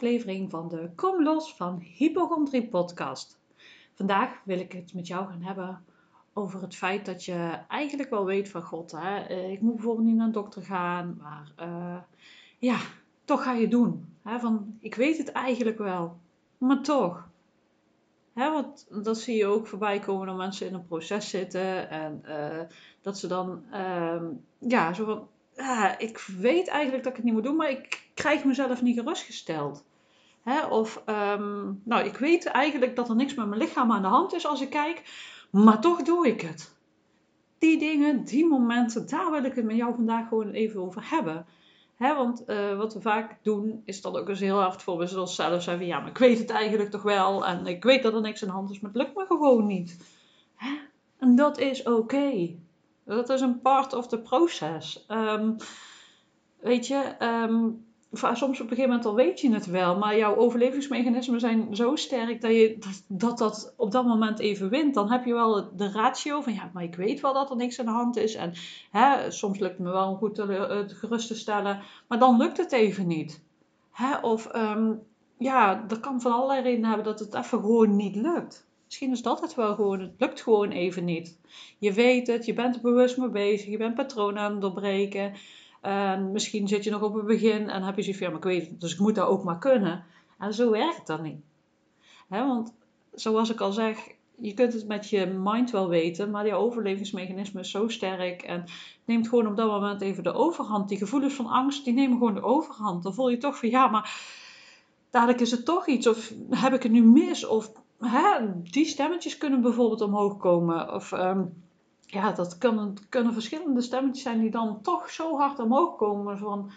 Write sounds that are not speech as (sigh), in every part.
aflevering van de Kom Los van Hypochondrie podcast. Vandaag wil ik het met jou gaan hebben over het feit dat je eigenlijk wel weet van God, hè, eh, ik moet bijvoorbeeld niet naar een dokter gaan, maar uh, ja, toch ga je doen. Hè, van, ik weet het eigenlijk wel, maar toch. Hè, want dat zie je ook voorbij komen dat mensen in een proces zitten en uh, dat ze dan, uh, ja, zo van, ja, ik weet eigenlijk dat ik het niet moet doen, maar ik krijg mezelf niet gerustgesteld. Hè? Of, um, nou, ik weet eigenlijk dat er niks met mijn lichaam aan de hand is als ik kijk, maar toch doe ik het. Die dingen, die momenten, daar wil ik het met jou vandaag gewoon even over hebben. Want uh, wat we vaak doen, is dat ook eens heel hard voor onszelf zeggen: ja, maar ik weet het eigenlijk toch wel. En ik weet dat er niks aan de hand is, maar het lukt me gewoon niet. En dat is oké. Dat is een part of the process. Um, weet je, um, soms op een gegeven moment al weet je het wel, maar jouw overlevingsmechanismen zijn zo sterk dat, je, dat dat op dat moment even wint. Dan heb je wel de ratio van ja, maar ik weet wel dat er niks aan de hand is. En hè, soms lukt het me wel om goed te, uh, gerust te stellen, maar dan lukt het even niet. Hè, of um, ja, dat kan van allerlei redenen hebben dat het even gewoon niet lukt. Misschien is dat het wel gewoon. Het lukt gewoon even niet. Je weet het, je bent er bewust mee bezig, je bent patronen aan het doorbreken. En misschien zit je nog op het begin en heb je zoiets van, ja, maar ik weet het, dus ik moet dat ook maar kunnen. En zo werkt dat niet. want zoals ik al zeg, je kunt het met je mind wel weten, maar die overlevingsmechanisme is zo sterk en neemt gewoon op dat moment even de overhand. Die gevoelens van angst, die nemen gewoon de overhand. Dan voel je toch van, ja, maar dadelijk is het toch iets, of heb ik het nu mis, of die stemmetjes kunnen bijvoorbeeld omhoog komen. Of um, ja, dat kunnen, verschillende stemmetjes zijn die dan toch zo hard omhoog komen. Van,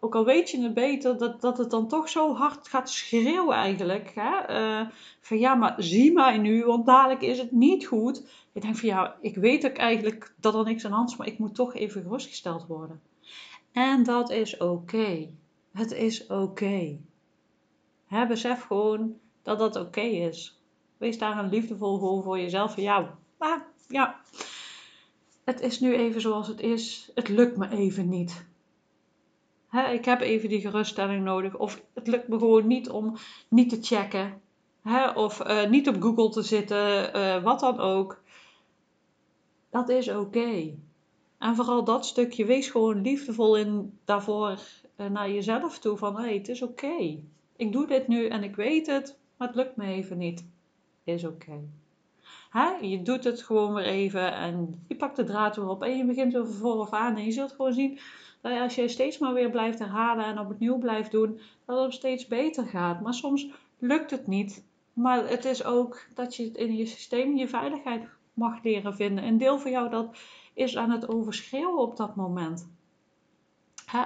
ook al weet je het beter, dat, dat het dan toch zo hard gaat schreeuwen eigenlijk. Hè? Uh, van ja, maar zie mij nu, want dadelijk is het niet goed. Ik denk van ja, ik weet ook eigenlijk dat er niks aan hand is, maar ik moet toch even gerustgesteld worden. En dat is oké. Het is oké. Okay. Besef gewoon dat dat oké is. Wees daar een liefdevol voor, voor jezelf. Van ja, maar ja, het is nu even zoals het is. Het lukt me even niet. ik heb even die geruststelling nodig. Of het lukt me gewoon niet om niet te checken. of uh, niet op Google te zitten. Uh, wat dan ook. Dat is oké. En vooral dat stukje, wees gewoon liefdevol in daarvoor uh, naar jezelf toe. Van hé, het is oké. Ik doe dit nu en ik weet het, maar het lukt me even niet. Is oké. Je doet het gewoon weer even en je pakt de draad weer op en je begint weer vooraf aan. En je zult gewoon zien dat als je steeds maar weer blijft herhalen en opnieuw blijft doen, dat het steeds beter gaat. Maar soms lukt het niet. Maar het is ook dat je in je systeem je veiligheid mag leren vinden. Een deel van jou dat is aan het overschreeuwen op dat moment.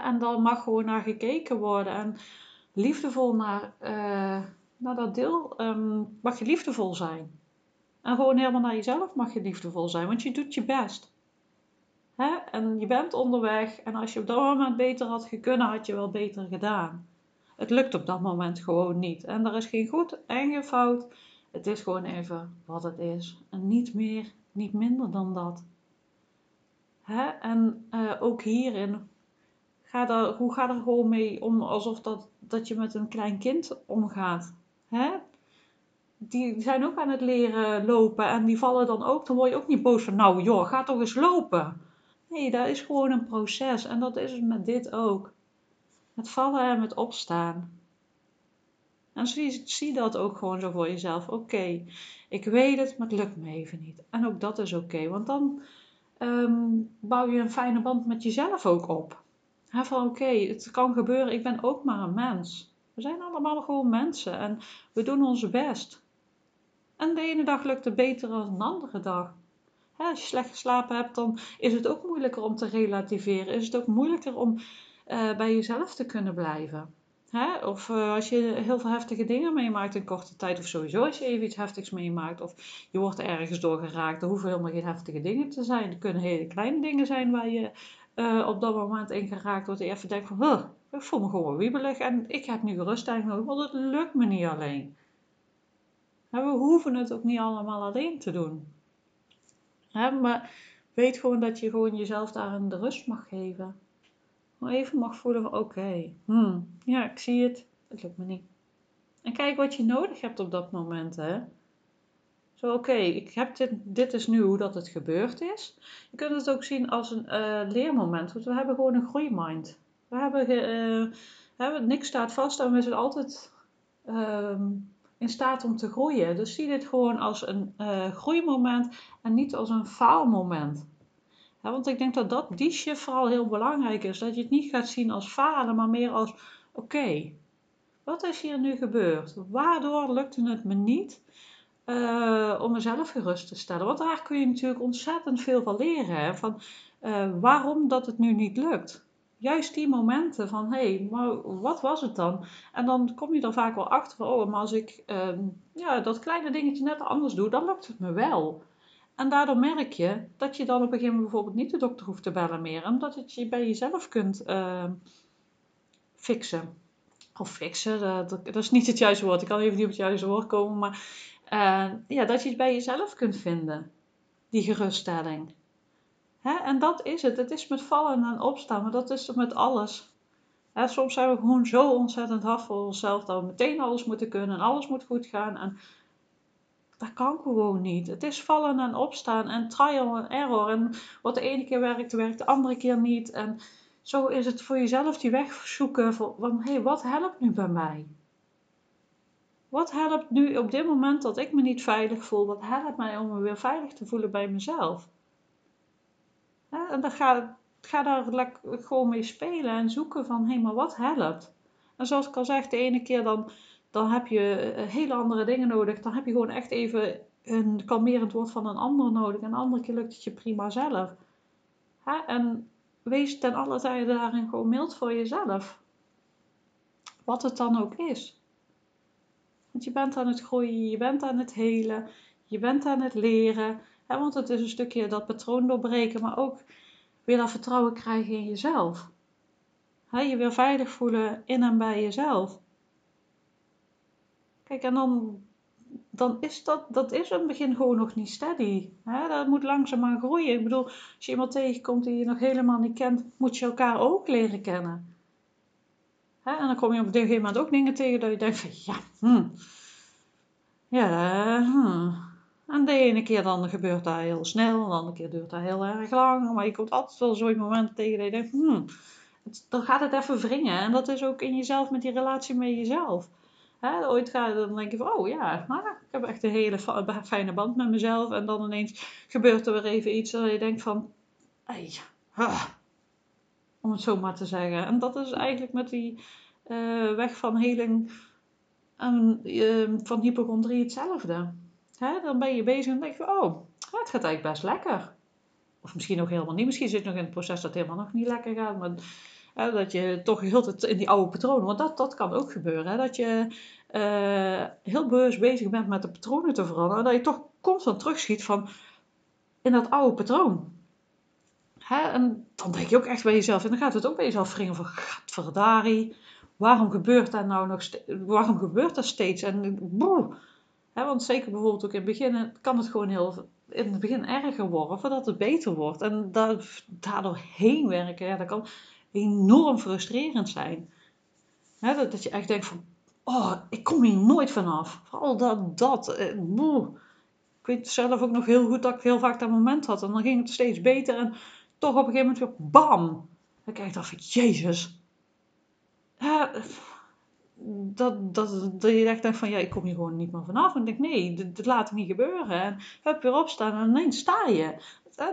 en dan mag gewoon naar gekeken worden en liefdevol naar, uh, naar dat deel um, mag je liefdevol zijn. En gewoon helemaal naar jezelf mag je liefdevol zijn, want je doet je best. Hè? En je bent onderweg en als je op dat moment beter had gekund, had je wel beter gedaan. Het lukt op dat moment gewoon niet. En er is geen goed en geen fout. Het is gewoon even wat het is. En niet meer, niet minder dan dat. Hè? En uh, ook hierin, ga hoe ga er gewoon mee om alsof dat, dat je met een klein kind omgaat. Hè? Die zijn ook aan het leren lopen en die vallen dan ook. Dan word je ook niet boos van, nou joh, ga toch eens lopen. Nee, dat is gewoon een proces en dat is het met dit ook. Het vallen en het opstaan. En zie, zie dat ook gewoon zo voor jezelf. Oké, ik weet het, maar het lukt me even niet. En ook dat is oké, want dan um, bouw je een fijne band met jezelf ook op. He, van oké, het kan gebeuren, ik ben ook maar een mens. We zijn allemaal gewoon mensen en we doen ons best. En de ene dag lukt het beter dan de andere dag. als je slecht geslapen hebt, dan is het ook moeilijker om te relativeren. Is het ook moeilijker om uh, bij jezelf te kunnen blijven. Of uh, als je heel veel heftige dingen meemaakt in korte tijd, of sowieso als je even iets heftigs meemaakt, of je wordt ergens door geraakt, er hoeven helemaal geen heftige dingen te zijn. Er kunnen hele kleine dingen zijn waar je uh, op dat moment in geraakt wordt. En je even denkt van, ik voel me gewoon wiebelig en ik heb nu geruststelling nodig, want het lukt me niet alleen. We hoeven het ook niet allemaal alleen te doen. maar weet gewoon dat je gewoon jezelf daarin de rust mag geven. Maar even mag voelen van oké, hmm, ja, ik zie het. het lukt me niet. En kijk wat je nodig hebt op dat moment, hè. Zo, oké, ik heb dit, dit is nu hoe dat het gebeurd is. Je kunt het ook zien als een uh, leermoment, want we hebben gewoon een groeimind. We hebben, hebben niks staat vast en we zijn altijd uh, in staat om te groeien. Dus zie dit gewoon als een uh, groeimoment en niet als een faalmoment. Ja, want ik denk dat, dat die shift vooral heel belangrijk is. Dat je het niet gaat zien als falen, maar meer als: oké, wat is hier nu gebeurd? Waardoor lukte het me niet uh, om mezelf gerust te stellen? Want daar kun je natuurlijk ontzettend veel van leren. Hè? Van uh, waarom dat het nu niet lukt. Juist die momenten van, hé, hey, maar wat was het dan? En dan kom je er vaak wel achter van, oh, maar als ik uh, ja, dat kleine dingetje net anders doe, dan lukt het me wel. En daardoor merk je dat je dan op een gegeven moment bijvoorbeeld niet de dokter hoeft te bellen meer. En dat het je bij jezelf kunt uh, fixen. Of fixen, dat, dat, is niet het juiste woord. Ik kan even niet op het juiste woord komen. Maar uh, ja, dat je het bij jezelf kunt vinden. Die geruststelling. En dat is het. Het is met vallen en opstaan. Maar dat is met alles. Soms zijn we gewoon zo ontzettend hard voor onszelf. Dat we meteen alles moeten kunnen. En alles moet goed gaan. En dat kan gewoon niet. Het is vallen en opstaan en trial en error. En wat de ene keer werkt, werkt de andere keer niet. En zo is het voor jezelf die weg zoeken van, hé, hey, wat helpt nu bij mij? Wat helpt nu op dit moment dat ik me niet veilig voel? Wat helpt mij om me weer veilig te voelen bij mezelf? En dan ga, daar gewoon mee spelen en zoeken van, hé, maar wat helpt? En zoals ik al zeg, de ene keer dan dan heb je eh, hele andere dingen nodig. Dan heb je gewoon echt even een kalmerend woord van een ander nodig. En een andere keer lukt het je prima zelf. Hè? En wees ten alle tijde daarin gewoon mild voor jezelf. Wat het dan ook is. Want je bent aan het groeien, je bent aan het helen, je bent aan het leren. Want het is een stukje dat patroon doorbreken, maar ook weer dat vertrouwen krijgen in jezelf. Je weer veilig voelen in en bij jezelf. Kijk, en dan, dan is dat, dat is in het begin gewoon nog niet steady. Dat moet langzaamaan groeien. Ik bedoel, als je iemand tegenkomt die je nog helemaal niet kent, moet je elkaar ook leren kennen. En dan kom je op een gegeven moment ook dingen tegen dat je denkt van, ja, hm, ja, hm. En de ene keer dan gebeurt dat heel snel, en de andere keer duurt dat heel erg lang. Maar je komt altijd wel zo'n moment tegen dat je denkt, hm, dan gaat het even wringen. En dat is ook in jezelf met die relatie met jezelf. Ooit ga je dan denk je van, oh ja, nou, ik heb echt een hele fijne band met mezelf. En dan ineens gebeurt er weer even iets dat je denkt van, hey, om het zo maar te zeggen. En dat is eigenlijk met die uh, weg van heling en, uh, van hypochondrie hetzelfde. Hè, dan ben je bezig en denk je, oh, het gaat eigenlijk best lekker. Of misschien nog helemaal niet. Misschien zit je nog in het proces dat het helemaal nog niet lekker gaat. Maar Hè, dat je toch heel tijd in die oude patronen, want dat, dat kan ook gebeuren. Hè, dat je uh, heel bewust bezig bent met de patronen te veranderen. Dat je toch constant terugschiet van in dat oude patroon. Hè, en dan denk je ook echt bij jezelf, en dan gaat het ook bij jezelf wringen van, gadverdari, waarom gebeurt dat nou nog waarom gebeurt dat steeds? En boe, want zeker bijvoorbeeld ook in het begin kan het gewoon heel, in het begin erger worden, voordat het beter wordt. En daardoor heen werken, dat kan enorm frustrerend zijn. dat, dat je echt denkt van, oh, ik kom hier nooit vanaf. Vooral dat, dat, eh, boe. Ik weet zelf ook nog heel goed dat ik heel vaak dat moment had. En dan ging het steeds beter en toch op een gegeven moment weer bam. Dan kijk ik dan van, jezus. Ja, dat, dat, dat je echt denkt van, ja, ik kom hier gewoon niet meer vanaf. En ik denk, nee, dit, laat ik niet gebeuren. En hup, weer opstaan en ineens sta je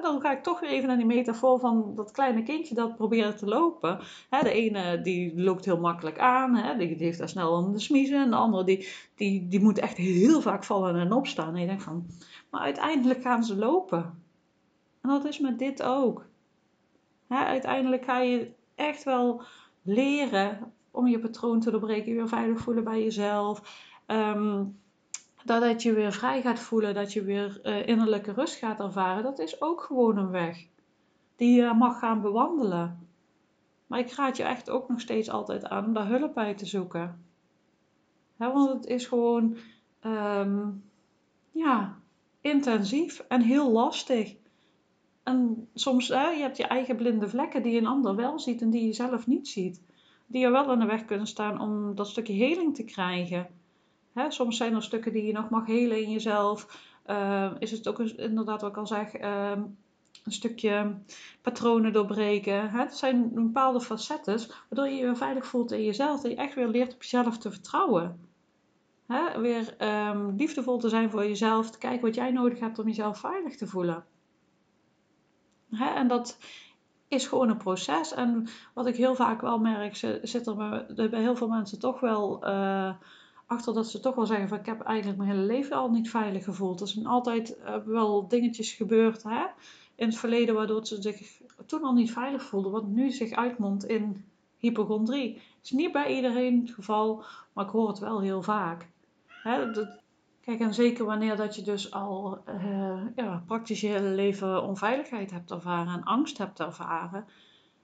dan ga ik toch weer even naar die metafoor van dat kleine kindje dat probeert te lopen. de ene die loopt heel makkelijk aan, die, heeft daar snel aan de smiezen. En de andere die, die, die moet echt heel vaak vallen en opstaan. En je denkt van, maar uiteindelijk gaan ze lopen. En dat is met dit ook. uiteindelijk ga je echt wel leren om je patroon te doorbreken, weer veilig voelen bij jezelf. Um, dat je weer vrij gaat voelen, dat je weer uh, innerlijke rust gaat ervaren, dat is ook gewoon een weg die je mag gaan bewandelen. Maar ik raad je echt ook nog steeds altijd aan om daar hulp bij te zoeken. want het is gewoon um, ja, intensief en heel lastig. En soms, hè, je hebt je eigen blinde vlekken die een ander wel ziet en die je zelf niet ziet. Die er wel in de weg kunnen staan om dat stukje heling te krijgen. Soms zijn er stukken die je nog mag helen in jezelf. Uh, is het ook inderdaad wat ik al zeg, uh, een stukje patronen doorbreken. Het zijn bepaalde facetten waardoor je je veilig voelt in jezelf. Dat je echt weer leert op jezelf te vertrouwen. Weer um, liefdevol te zijn voor jezelf. Te kijken wat jij nodig hebt om jezelf veilig te voelen. En dat is gewoon een proces. En wat ik heel vaak wel merk, zit er bij heel veel mensen toch wel uh, achter dat ze toch wel zeggen van ik heb eigenlijk mijn hele leven al niet veilig gevoeld. Er zijn altijd uh, wel dingetjes gebeurd hè? in het verleden waardoor ze zich toen al niet veilig voelden. Wat nu zich uitmondt in hypochondrie. Is niet bij iedereen het geval, maar ik hoor het wel heel vaak. Hè? Dat, Kijk, en zeker wanneer dat je dus al uh, ja, praktisch je hele leven onveiligheid hebt ervaren en angst hebt ervaren,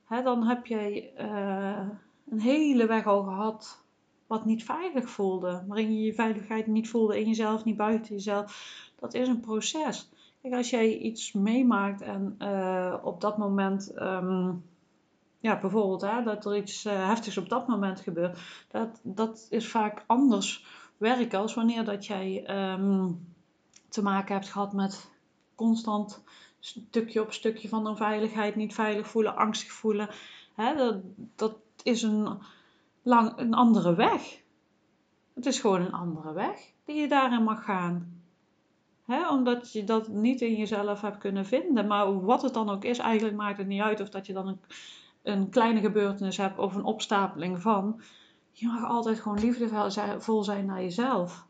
hè, dan heb je uh, een hele weg al gehad wat niet veilig voelde, waarin je je veiligheid niet voelde in jezelf, niet buiten jezelf. Dat is een proces. Kijk, als jij iets meemaakt en uh, op dat moment, um, ja, bijvoorbeeld hè, dat er iets heftigs op dat moment gebeurt, dat, dat is vaak anders werken als wanneer dat jij ehm, te maken hebt gehad met constant stukje op stukje van onveiligheid, niet veilig voelen, angstig voelen. Hè, dat, dat is een, lang, een andere weg. Het is gewoon een andere weg die je daarin mag gaan. Omdat je dat niet in jezelf hebt kunnen vinden. Maar wat het dan ook is, eigenlijk maakt het niet uit of dat je dan een, een kleine gebeurtenis hebt of een opstapeling van je mag altijd gewoon liefdevol zijn naar jezelf.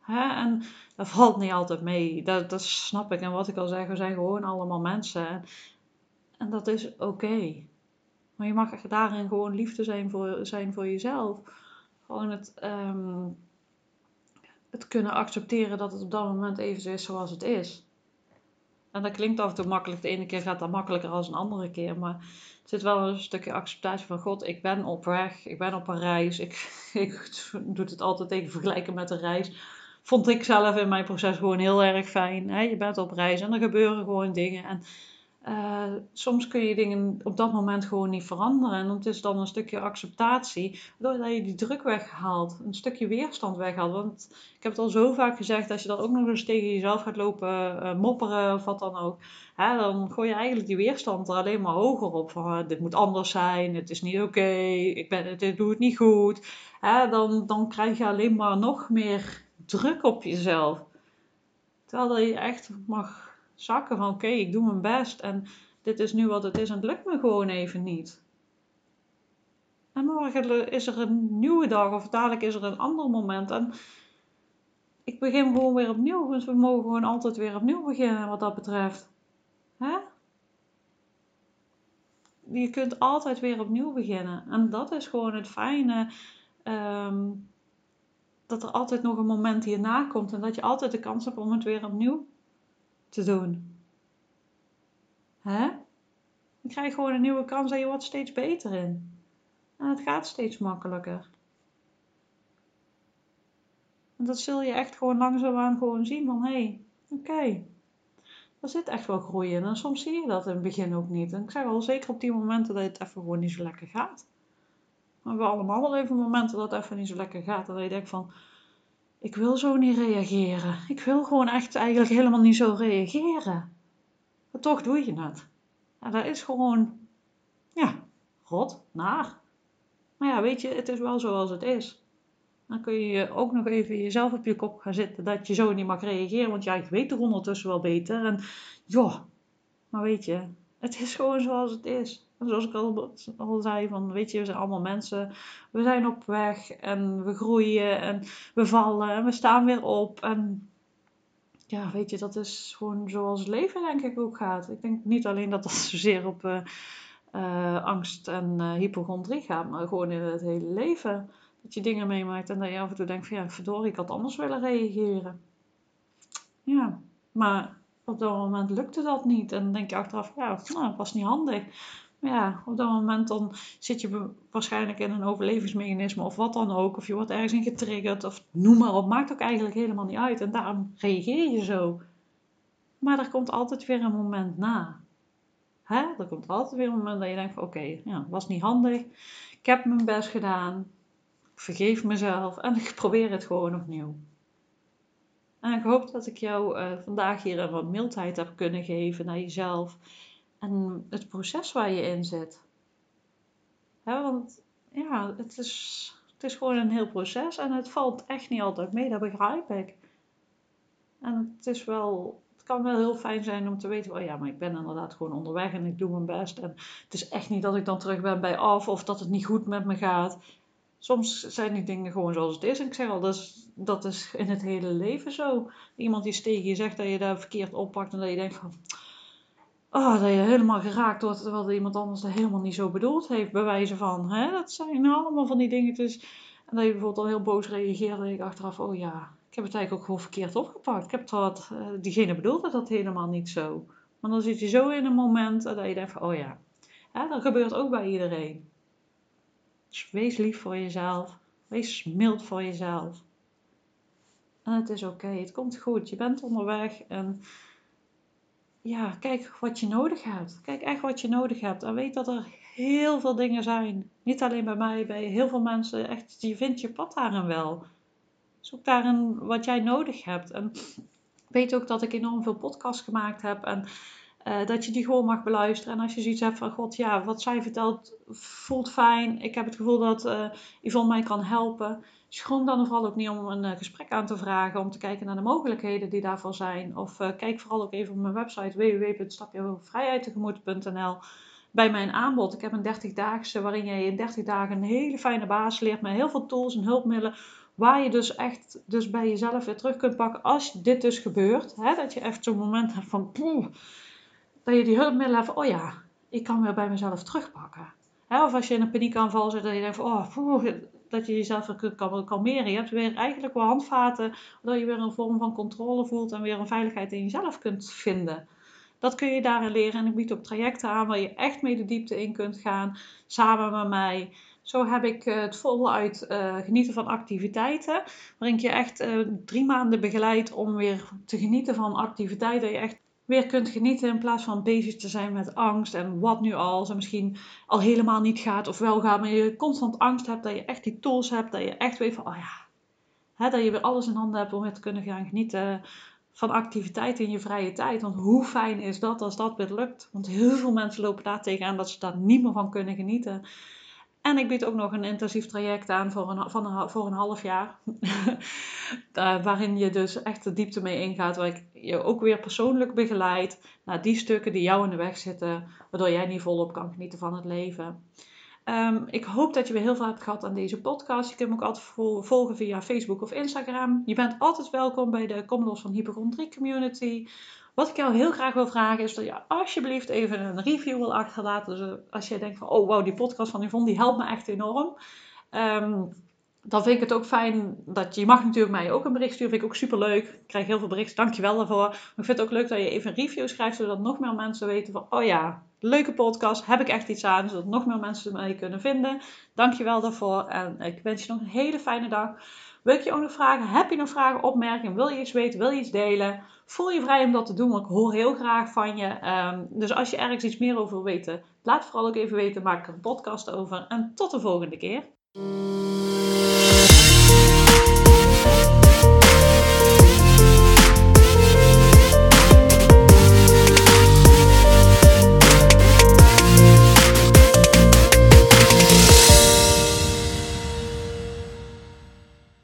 Hè? En dat valt niet altijd mee. Dat, dat snap ik. En wat ik al zeg, we zijn gewoon allemaal mensen. En dat is oké. Maar je mag daarin gewoon liefde zijn voor, zijn voor jezelf. Gewoon het, um, het kunnen accepteren dat het op dat moment even is zoals het is. En dat klinkt af en toe makkelijk. De ene keer gaat dat makkelijker dan een andere keer. Maar er zit wel een stukje acceptatie van God. Ik ben op weg. Ik ben op een reis. Ik, (laughs) ik doe het altijd tegen vergelijken met een reis. Vond ik zelf in mijn proces gewoon heel erg fijn. Je bent op reis en er gebeuren gewoon dingen. En uh, soms kun je dingen op dat moment gewoon niet veranderen. En het is dan een stukje acceptatie, doordat je die druk weghaalt, een stukje weerstand weghaalt. Want ik heb het al zo vaak gezegd, als je dan ook nog eens tegen jezelf gaat lopen uh, mopperen of wat dan ook, hè, dan gooi je eigenlijk die weerstand er alleen maar hoger op. Van dit moet anders zijn, het is niet oké, ik dit doe het niet goed. Hè, dan, dan krijg je alleen maar nog meer druk op jezelf. Terwijl je echt mag zakken van oké, ik doe mijn best en dit is nu wat het is en het lukt me gewoon even niet. En morgen is er een nieuwe dag of dadelijk is er een ander moment en ik begin gewoon weer opnieuw. Dus we mogen gewoon altijd weer opnieuw beginnen wat dat betreft. Hè? Je kunt altijd weer opnieuw beginnen. En dat is gewoon het fijne. Um, dat er altijd nog een moment hierna komt. En dat je altijd de kans hebt om het weer opnieuw te doen. Hè? Je krijgt gewoon een nieuwe kans en je wordt steeds beter in. En het gaat steeds makkelijker. En dat zul je echt gewoon langzaamaan gewoon zien van, hé, hey, oké, okay, er zit echt wel groei in. En soms zie je dat in het begin ook niet. En ik zeg al, zeker op die momenten dat het even gewoon niet zo lekker gaat. We hebben allemaal wel even momenten dat het even niet zo lekker gaat. Dat je denkt van, ik wil zo niet reageren. Ik wil gewoon echt eigenlijk helemaal niet zo reageren. Maar toch doe je het. En dat is gewoon, ja, rot, naar. Maar ja, weet je, het is wel zoals het is. Dan kun je ook nog even jezelf op je kop gaan zitten dat je zo niet mag reageren. Want ja, ik weet er ondertussen wel beter. En ja, maar weet je, het is gewoon zoals het is zoals ik al, al zei, van weet je, we zijn allemaal mensen. We zijn op weg en we groeien en we vallen en we staan weer op. En ja, weet je, dat is gewoon zoals het leven denk ik ook gaat. Ik denk niet alleen dat dat (laughs) zozeer op uh, uh, angst en uh, hypochondrie gaat, maar gewoon in het hele leven. Dat je dingen meemaakt en dat je af en toe denkt van ja, verdorie, ik had anders willen reageren. Ja, maar op dat moment lukte dat niet. En dan denk je achteraf, ja, nou, dat was niet handig ja, op dat moment dan zit je waarschijnlijk in een overlevingsmechanisme of wat dan ook. Of je wordt ergens in getriggerd of noem maar op. Maakt ook eigenlijk helemaal niet uit. En daarom reageer je zo. Maar er komt altijd weer een moment na. Hè? Er komt altijd weer een moment dat je denkt van oké, ja, was niet handig. Ik heb mijn best gedaan. Ik vergeef mezelf en ik probeer het gewoon opnieuw. En ik hoop dat ik jou uh, vandaag hier wat mildheid heb kunnen geven naar jezelf. En het proces waar je in zit. Want ja, het is, het is gewoon een heel proces en het valt echt niet altijd mee, dat begrijp ik. En het is wel, het kan wel heel fijn zijn om te weten, oh ja, maar ik ben inderdaad gewoon onderweg en ik doe mijn best. En het is echt niet dat ik dan terug ben bij af of dat het niet goed met me gaat. Soms zijn die dingen gewoon zoals het is. En ik zeg al, dat is, dat is in het hele leven zo. Iemand die tegen je zegt dat je daar verkeerd oppakt en dat je denkt van... Oh, dat je helemaal geraakt wordt terwijl iemand anders dat helemaal niet zo bedoeld heeft, bij wijze van. Hè? Dat zijn allemaal van die dingetjes. En dat je bijvoorbeeld dan heel boos reageert en ik achteraf, oh ja, ik heb het eigenlijk ook gewoon verkeerd opgepakt. Ik heb dat, uh, diegene bedoelde dat helemaal niet zo. Maar dan zit je zo in een moment dat je denkt van, oh ja, hè, dat gebeurt ook bij iedereen. Dus wees lief voor jezelf. Wees mild voor jezelf. En het is oké, het komt goed. Je bent onderweg en ja, kijk wat je nodig hebt. Kijk echt wat je nodig hebt. En weet dat er heel veel dingen zijn. Niet alleen bij mij, bij heel veel mensen. Echt, je vindt je pad daarin wel. Zoek daarin wat jij nodig hebt. En weet ook dat ik enorm veel podcasts gemaakt heb. En uh, dat je die gewoon mag beluisteren. En als je zoiets hebt van, god ja, wat zij vertelt voelt fijn. Ik heb het gevoel dat uh, Yvonne mij kan helpen. Schroom dan vooral ook niet om een uh, gesprek aan te vragen. Om te kijken naar de mogelijkheden die daarvoor zijn. Of kijk vooral ook even op mijn website www.stapjevrijheidtegemoet.nl bij mijn aanbod. Ik heb een 30-daagse waarin je in 30 dagen een hele fijne baas leert. Met heel veel tools en hulpmiddelen. Waar je dus echt dus bij jezelf weer terug kunt pakken als dit dus gebeurt. Hè? Dat je even zo'n moment hebt van... Poeh, dat je die hulpmiddelen hebt, oh ja, ik kan weer bij mezelf terugpakken. of als je in een paniekaanval zit, dat je denkt van, oh, dat je jezelf kan kalmeren. Je hebt weer eigenlijk wel handvaten, dat je weer een vorm van controle voelt en weer een veiligheid in jezelf kunt vinden. Dat kun je daarin leren en ik bied ook trajecten aan waar je echt mee de diepte in kunt gaan, samen met mij. Zo heb ik eh, het voluit uh, genieten van activiteiten, waarin ik je echt uh, drie maanden begeleid om weer te genieten van activiteiten. Dat je echt weer kunt genieten in plaats van bezig te zijn met angst en wat nu als en misschien al helemaal niet gaat of wel gaat, maar je constant angst hebt, dat je echt die tools hebt, dat je echt weet van, oh ja, hè, dat je weer alles in handen hebt om weer te kunnen gaan genieten van activiteiten in je vrije tijd. Want hoe fijn is dat als dat weer lukt? Want heel veel mensen lopen daar tegenaan dat ze daar niet meer van kunnen genieten. En ik bied ook nog een intensief traject aan voor een, een, voor een half jaar. (laughs) waarin je dus echt de diepte mee ingaat. Waar ik je ook weer persoonlijk begeleid naar die stukken die jou in de weg zitten. Waardoor jij niet volop kan genieten van het leven. Ehm, ik hoop dat je weer heel veel hebt gehad aan deze podcast. Je kunt me ook altijd volgen via Facebook of Instagram. Je bent altijd welkom bij de Los van Hypochondrie Community. Wat ik jou heel graag wil vragen is dat je alsjeblieft even een review wil achterlaten. Dus eh, als je denkt van, oh wow, die podcast van Yvonne, die helpt me echt enorm. Um, dan vind ik het ook fijn dat je, je mag natuurlijk mij ook een bericht sturen. Vind ik ook super leuk. Ik krijg heel veel berichten. Dankjewel daarvoor. Maar ik vind het ook leuk dat je even een review schrijft. Zodat nog meer mensen weten van, oh ja, leuke podcast. Heb ik echt iets aan. Zodat nog meer mensen mij kunnen vinden. Dankjewel daarvoor. En ik wens je nog een hele fijne dag. Wil je ook nog vragen? Heb je nog vragen, opmerkingen? Wil je iets weten? Wil je iets delen? Voel je vrij om dat te doen, want ik hoor heel graag van je. Um, dus als je ergens iets meer over wil weten, laat vooral ook even weten. Maak er een podcast over. En tot de volgende keer.